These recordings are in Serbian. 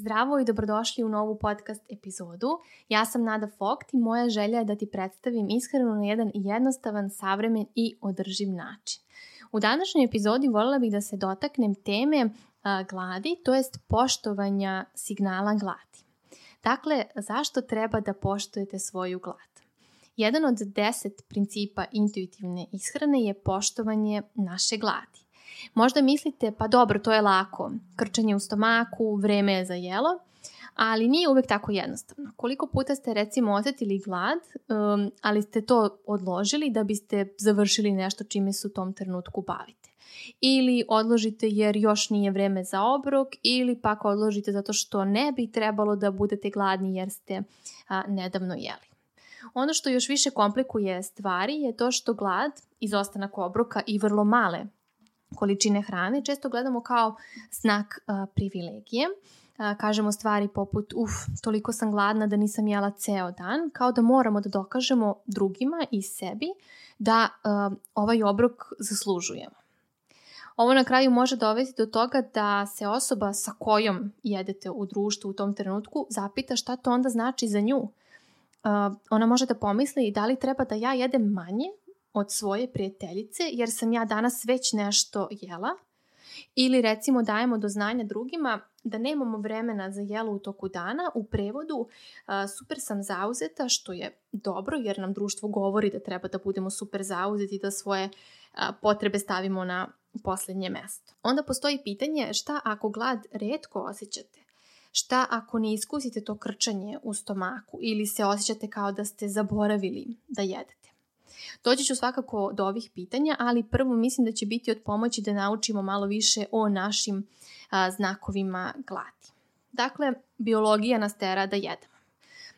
Zdravo i dobrodošli u novu podcast epizodu. Ja sam Nada Fogt i moja želja je da ti predstavim ishranu na jedan jednostavan, savremen i održiv način. U današnjoj epizodi voljela bih da se dotaknem teme gladi, to jest poštovanja signala gladi. Dakle, zašto treba da poštujete svoju glad? Jedan od deset principa intuitivne ishrane je poštovanje naše gladi. Možda mislite, pa dobro, to je lako, krčanje u stomaku, vreme je za jelo, ali nije uvek tako jednostavno. Koliko puta ste recimo osetili glad, um, ali ste to odložili da biste završili nešto čime se u tom trenutku bavite. Ili odložite jer još nije vreme za obrok ili pak odložite zato što ne bi trebalo da budete gladni jer ste a, nedavno jeli. Ono što još više komplikuje stvari je to što glad, izostanak obroka i vrlo male količine hrane često gledamo kao znak uh, privilegije. Uh, kažemo stvari poput uf, toliko sam gladna da nisam jela ceo dan, kao da moramo da dokažemo drugima i sebi da uh, ovaj obrok zaslužujemo. Ovo na kraju može dovesti do toga da se osoba sa kojom jedete u društvu u tom trenutku zapita šta to onda znači za nju. Uh, ona može da pomisli da li treba da ja jedem manje od svoje prijateljice jer sam ja danas već nešto jela ili recimo dajemo do znanja drugima da nemamo vremena za jelo u toku dana, u prevodu super sam zauzeta, što je dobro jer nam društvo govori da treba da budemo super zauzeti, da svoje potrebe stavimo na poslednje mesto. Onda postoji pitanje šta ako glad redko osjećate? Šta ako ne iskusite to krčanje u stomaku ili se osjećate kao da ste zaboravili da jedete? Doći ću svakako do ovih pitanja, ali prvo mislim da će biti od pomoći da naučimo malo više o našim a, znakovima gladi. Dakle, biologija nas tera da jedemo.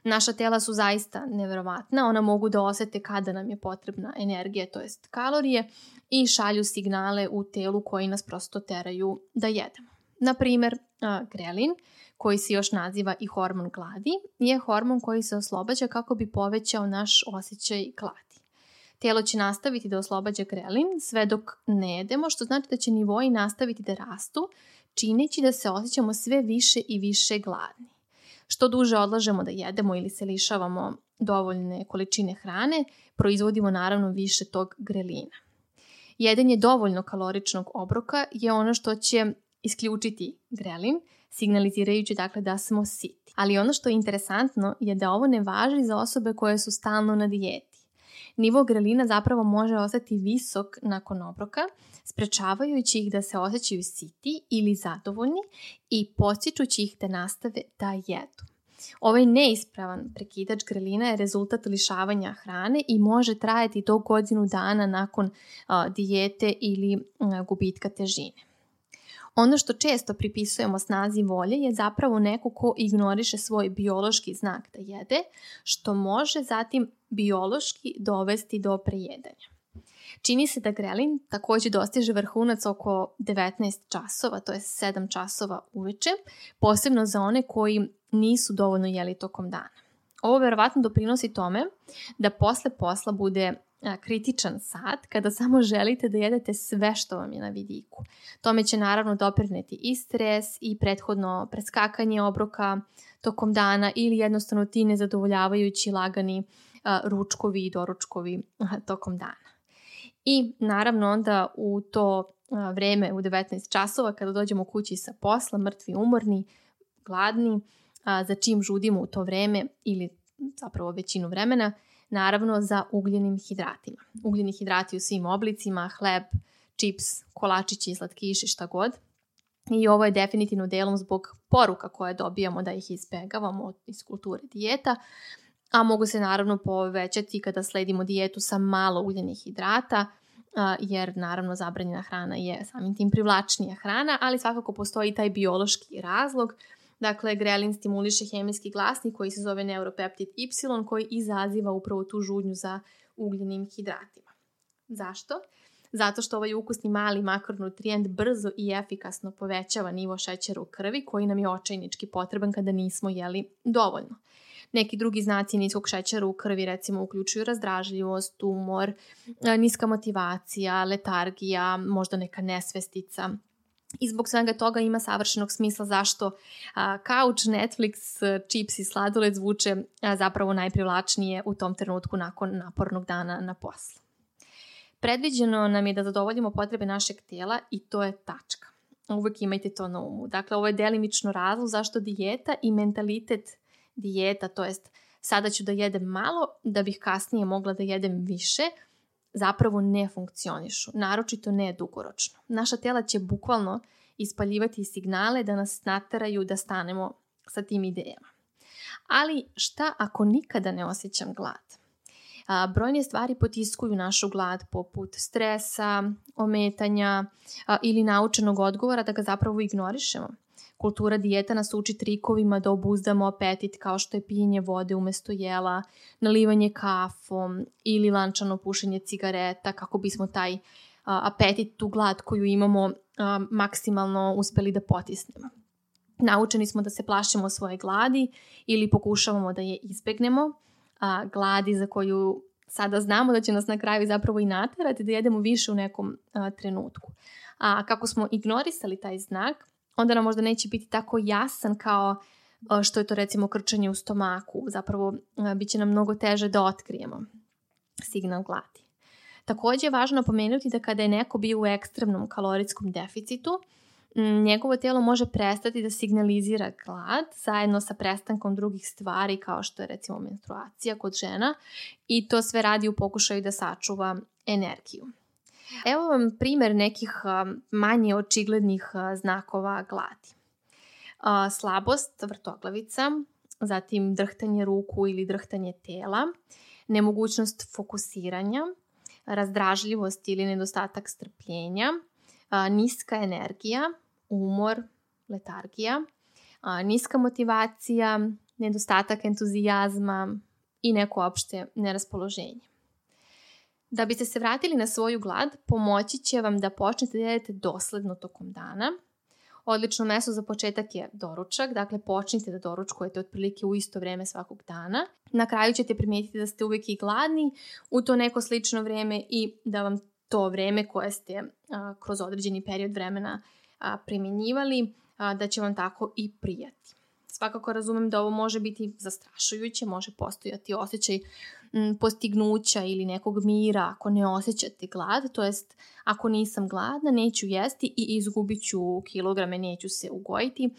Naša tela su zaista neverovatna, ona mogu da osete kada nam je potrebna energija, to jest kalorije, i šalju signale u telu koji nas prosto teraju da jedemo. Naprimer, grelin, koji se još naziva i hormon gladi, je hormon koji se oslobađa kako bi povećao naš osjećaj gladi. Telo će nastaviti da oslobađa grelin sve dok ne jedemo, što znači da će nivoji nastaviti da rastu, čineći da se osjećamo sve više i više gladni. Što duže odlažemo da jedemo ili se lišavamo dovoljne količine hrane, proizvodimo naravno više tog grelina. Jedenje dovoljno kaloričnog obroka je ono što će isključiti grelin, signalizirajući dakle da smo siti. Ali ono što je interesantno je da ovo ne važi za osobe koje su stalno na dijeti nivo grelina zapravo može ostati visok nakon obroka, sprečavajući ih da se osjećaju siti ili zadovoljni i podsjećući ih da nastave da jedu. Ovaj neispravan prekidač grelina je rezultat lišavanja hrane i može trajati do godinu dana nakon dijete ili gubitka težine. Ono što često pripisujemo snazi volje je zapravo neko ko ignoriše svoj biološki znak da jede, što može zatim biološki dovesti do prejedanja. Čini se da grelin takođe dostiže vrhunac oko 19 časova, to je 7 časova uveče, posebno za one koji nisu dovoljno jeli tokom dana. Ovo verovatno doprinosi tome da posle posla bude kritičan sat kada samo želite da jedete sve što vam je na vidiku. Tome će naravno doprineti i stres i prethodno preskakanje obroka tokom dana ili jednostavno ti nezadovoljavajući lagani ručkovi i doručkovi tokom dana. I naravno onda u to vreme u 19 časova kada dođemo kući sa posla, mrtvi, umorni, gladni, za čim žudimo u to vreme ili zapravo većinu vremena, naravno za ugljenim hidratima. Ugljeni hidrati u svim oblicima, hleb, čips, kolačići, slatkiši, šta god. I ovo je definitivno delom zbog poruka koje dobijamo da ih izbegavamo iz kulture dijeta, a mogu se naravno povećati kada sledimo dijetu sa malo ugljenih hidrata, jer naravno zabranjena hrana je samim tim privlačnija hrana, ali svakako postoji taj biološki razlog Dakle, grelin stimuliše hemijski glasnik koji se zove neuropeptid Y koji izaziva upravo tu žudnju za ugljenim hidratima. Zašto? Zato što ovaj ukusni mali makronutrijent brzo i efikasno povećava nivo šećera u krvi koji nam je očajnički potreban kada nismo jeli dovoljno. Neki drugi znaci niskog šećera u krvi recimo uključuju razdražljivost, umor, niska motivacija, letargija, možda neka nesvestica, I zbog svega toga ima savršenog smisla zašto a, couch, Netflix, chips i sladoled zvuče a, zapravo najprivlačnije u tom trenutku nakon napornog dana na poslu. Predviđeno nam je da zadovoljimo potrebe našeg tela i to je tačka. Uvek imajte to na umu. Dakle, ovo je delimično razlog zašto dijeta i mentalitet dijeta, to jest sada ću da jedem malo da bih kasnije mogla da jedem više, zapravo ne funkcionišu, naročito ne dugoročno. Naša tela će bukvalno ispaljivati signale da nas nateraju da stanemo sa tim idejama. Ali šta ako nikada ne osjećam glad? A, brojne stvari potiskuju našu glad poput stresa, ometanja a, ili naučenog odgovora da ga zapravo ignorišemo. Kultura dijeta nas uči trikovima da obuzdamo apetit kao što je pijenje vode umesto jela, nalivanje kafom ili lančano pušenje cigareta kako bismo taj apetit, tu glad koju imamo maksimalno uspeli da potisnemo. Naučeni smo da se plašimo svoje gladi ili pokušavamo da je izbegnemo, a, gladi za koju sada znamo da će nas na kraju zapravo i naterati da jedemo više u nekom a, trenutku. A kako smo ignorisali taj znak, onda nam možda neće biti tako jasan kao što je to recimo krčanje u stomaku. Zapravo bit će nam mnogo teže da otkrijemo signal gladi. Takođe je važno napomenuti da kada je neko bio u ekstremnom kalorijskom deficitu, njegovo telo može prestati da signalizira glad zajedno sa prestankom drugih stvari kao što je recimo menstruacija kod žena i to sve radi u pokušaju da sačuva energiju. Evo vam primer nekih manje očiglednih znakova gladi. Slabost vrtoglavica, zatim drhtanje ruku ili drhtanje tela, nemogućnost fokusiranja, razdražljivost ili nedostatak strpljenja, niska energija, umor, letargija, niska motivacija, nedostatak entuzijazma i neko opšte neraspoloženje. Da biste se vratili na svoju glad, pomoći će vam da počnete da jedete dosledno tokom dana. Odlično mesto za početak je doručak, dakle počnite da doručkujete otprilike u isto vreme svakog dana. Na kraju ćete primijetiti da ste uvek i gladni u to neko slično vreme i da vam to vreme koje ste a, kroz određeni period vremena a, primjenjivali, a, da će vam tako i prijati. Svakako razumem da ovo može biti zastrašujuće, može postojati osjećaj postignuća ili nekog mira ako ne osjećate glad, to jest ako nisam gladna neću jesti i izgubit ću kilograme, neću se ugojiti,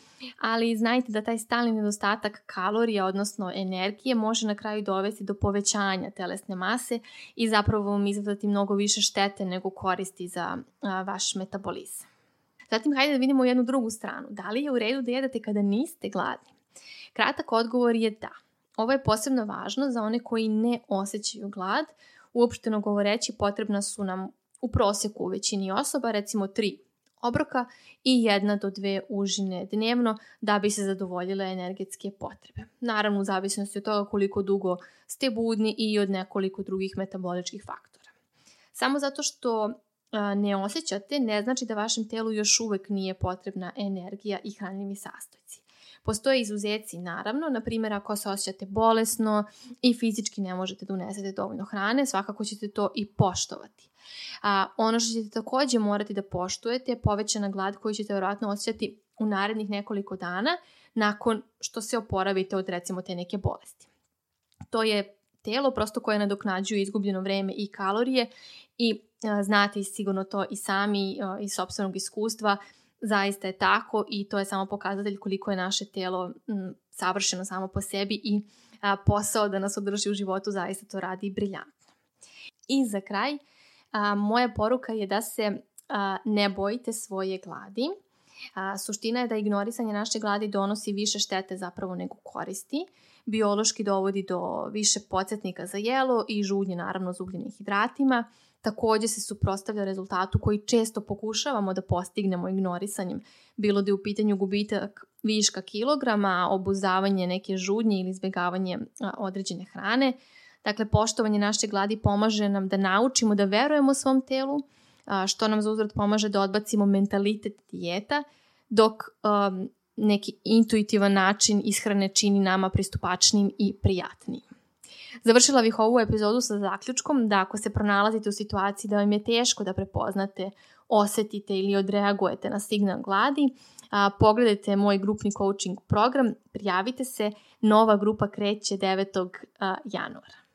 ali znajte da taj stalni nedostatak kalorija, odnosno energije, može na kraju dovesti do povećanja telesne mase i zapravo vam izvadati mnogo više štete nego koristi za vaš metabolizam. Zatim, hajde da vidimo jednu drugu stranu. Da li je u redu da jedete kada niste gladni? Kratak odgovor je da. Ovo je posebno važno za one koji ne osjećaju glad. Uopšteno govoreći potrebna su nam u prosjeku u većini osoba recimo tri obroka i jedna do dve užine dnevno da bi se zadovoljile energetske potrebe. Naravno u zavisnosti od toga koliko dugo ste budni i od nekoliko drugih metaboličkih faktora. Samo zato što ne osjećate ne znači da vašem telu još uvek nije potrebna energija i hranljivi sastojci. Postoje izuzeci naravno, na primjer ako se osjećate bolesno i fizički ne možete da unesete dovoljno hrane, svakako ćete to i poštovati. A, ono što ćete takođe morati da poštujete je povećana glad koju ćete vjerojatno osjećati u narednih nekoliko dana nakon što se oporavite od recimo te neke bolesti. To je telo prosto koje nadoknađuje izgubljeno vreme i kalorije i a, znate sigurno to i sami a, iz sobstvenog iskustva zaista je tako i to je samo pokazatelj koliko je naše telo savršeno samo po sebi i a, posao da nas održi u životu zaista to radi briljantno. I za kraj, a, moja poruka je da se a, ne bojite svoje gladi. A, suština je da ignorisanje naše gladi donosi više štete zapravo nego koristi. Biološki dovodi do više podsjetnika za jelo i žudnje naravno za ugljenim hidratima takođe se suprostavlja rezultatu koji često pokušavamo da postignemo ignorisanjem, bilo da je u pitanju gubitak viška kilograma, obuzavanje neke žudnje ili izbjegavanje određene hrane. Dakle, poštovanje naše gladi pomaže nam da naučimo da verujemo svom telu, što nam za uzrad pomaže da odbacimo mentalitet dijeta, dok neki intuitivan način ishrane čini nama pristupačnim i prijatnim. Završila bih ovu epizodu sa zaključkom da ako se pronalazite u situaciji da vam je teško da prepoznate, osetite ili odreagujete na signal gladi, a, pogledajte moj grupni coaching program, prijavite se, nova grupa kreće 9. januara.